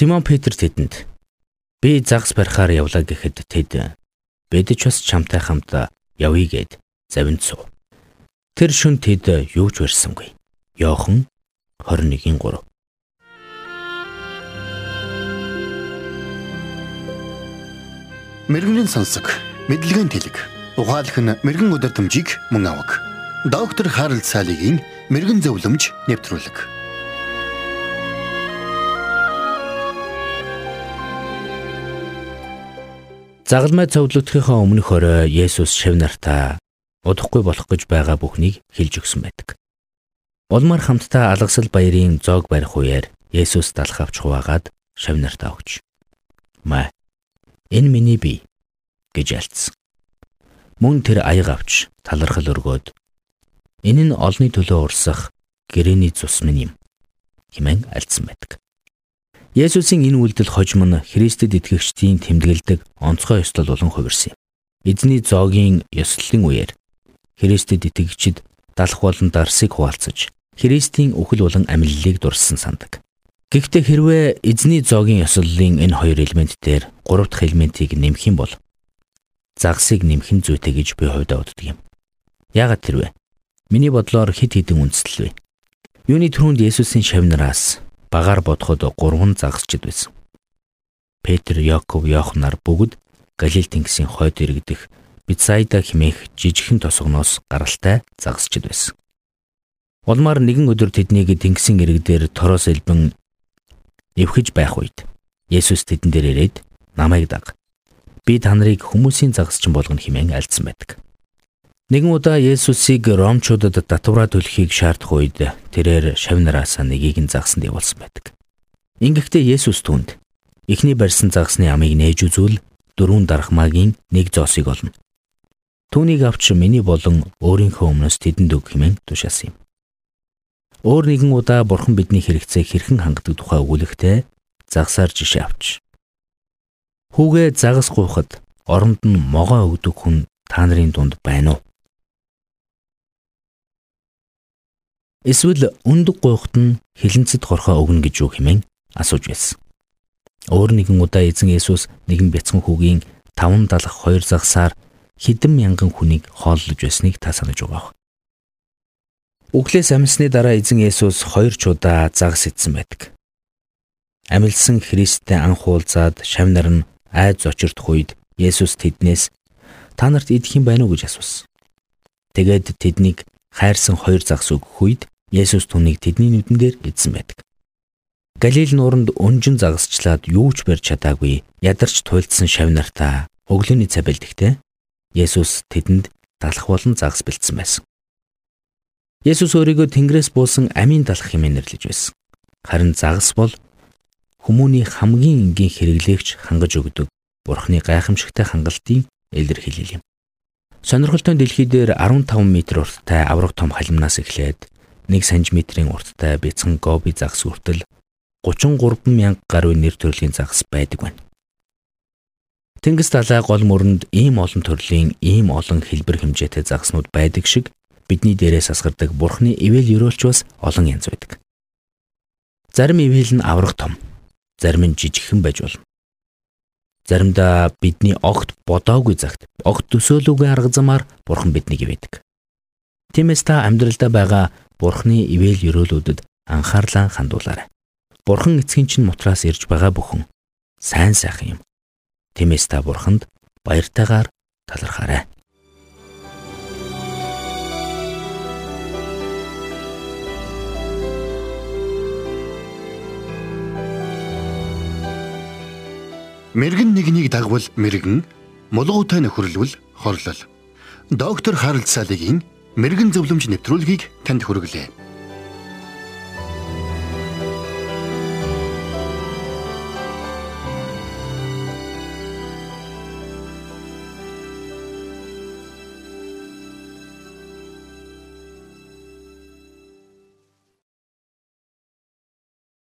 Симон Петр тэдэнд би загас барихаар явлаа гэхэд тэд бид ч бас чамтай хамт явъя гэд завинд суув. Тэр шөн тэд юу ч барьсангүй. Йохан 21-ийн 3 Мэргэний сонсог, мэдлэгийн тэлэг. Ухаалх нь мэрэгэн өдөр төмжийг мөн авах. Доктор Харалт цаалогийн мэрэгэн зөвлөмж нэвтрүүлэг. Загалмай цовдлогдохынхаа өмнөх орой Есүс шав нартаа удахгүй болох гэж байгаа бүхнийг хэлж өгсөн байдаг. Улмаар хамтдаа алгасал баярын зоог барих үеэр Есүс далах авч хуваагаад шав нартаа өгч. Маа Энэ миний бие гэж альцсан. Мөн тэр аяг авч талархал өргөөд энэ нь олны төлөө урсах гэрэний цус минь юм хэмээн альцсан байдаг. Есүсийн энэ үйлдэл хожим нь Христэд итгэгчдийн тэмдэглэдэг онцгой ёслол болон хувирсан юм. Эзний зоогийн ёслолын үеэр Христэд итгэгчид далах болон дарсыг хуваалцаж Христийн үхэл болон амьллыг дурсан сандаг. Гэхдээ хэрвээ эзний зоогийн ёслолын энэ хоёр элемент дээр гурав дахь элементийг нэмэх юм бол загсыг нэмэх нь зүйтэй гэж би хувьдаа боддог юм. Яагаад тэрвэ? Миний бодлоор хит хитэн үндэслэл вэ. Юуны түрүүнд Есүсийн шавнараас багаар бодоход гурван загсчд байсан. Петр, Яков, Иоханнар бүгд Галил тэнгисийн хойд иргэдэх Бицайда хэмээх жижигхэн тосгоноос гаралтай загсчд байсан. Улмаар нэгэн өдөр тэднийг тэнгисийн иргэдээр тороос элбэн эвхэж байх үед Есүс тэдэн дээр ирээд намайг даг. Би та нарыг хүмүүсийн загасчин болгоно хэмээн альцсан байдаг. Нэгэн удаа Есүсийг Ромчуудад татвараа төлөхийг шаардах үед тэрээр шавнараас нэгийг нь загсанд явуулсан байдаг. Ингэхдээ Есүс түнд эхний барьсан загсны амийг нээж үзвэл дөрвөн дарахмаагийн нэг зоосыг олно. Түүнийг авч миний болон өөрийнхөө өмнөөс тэдэнд өг хэмээн тушаасан юм. Өөр нэгэн удаа бурхан бидний хэрэгцээг хэрхэн хангадаг тухай өгүүлэхдээ загсаар жишээ авч. Хүүгээ загас гуйхад оронд нь могоо өгдөг хүн та нарын дунд байна уу? Эсвэл өндөг гуйхад нь хилэнцэд хорхоо өгнө гэж юу хэмээн асууж байсан. Өөр нэгэн удаа эзэн Есүс нэгэн бяцхан хүүгийн 5 далах 2 загсаар хэдэн мянган хүнийг хооллож байсныг та санаж байгаа. Үглээс амьсны дараа эзэн Есүс хоёр чудаа загас идсэн байдаг. Амилсан Христтэй анх уулзаад шавнар нь айд зочирдох үед Есүс тэднээс та нарт идэх юм байна уу гэж асуусан. Тэгээд тэднийг хайрсан хоёр загас өгөх үед Есүс түүнийг тэдний нүдэн дээр эзэн байдаг. Галил нууранд өнжин загасчлаад юу ч барьж чадаагүй ядарч туйлдсан шавнартаа өглөөний цай бэлдэхтэй Есүс тэдэнд далах болон загас бэлдсэн байсан. Есүс өөрийгөө Тэнгэрээс буусан амийн далах хэмээн нэрлэж байсан. Харин загас бол хүмүүний хамгийн энгийн хэрэглээгч хангаж өгдөг Бурхны гайхамшигтай хангалтын илэрхийлэл юм. Сонирхолтой дэлхий дээр 15 м урттай авраг том халимнаас эхлээд 1 см-ийн урттай бяцхан гоби загас хүртэл 33 мянга гаруй нэр төрлийн загас байдаг байна. Тэнгис далай гол мөрөнд ийм олон төрлийн ийм олон хэлбэр хэмжээтэй загаснууд байдаг шиг бидний дээрээс асгардаг бурхны ивэл өрөөлч бас олон янз байдаг. Зарим ивэл нь аврах том, зарим нь жижигхэн байж болно. Заримдаа бидний огт бодоогүй цагт огт төсөөлөөгүй арга замаар бурхан биднийг ивэдэг. Тиймээс та амьдралдаа байгаа бурхны ивэл өрөөлүүдэд анхаарлаа хандуулаарай. Бурхан эцгийн чинь мутраас ирж байгаа бүхэн сайн сайхан юм. Тиймээс та бурханд баяртайгаар талархаарай. Мэргэн нэгнийг дагвал мэргэн, мулгуутай нөхөрлөл хорлол. Доктор Харалт Салигийн мэрэгэн зөвлөмж нэвтрүүлгийг танд хүргэлээ.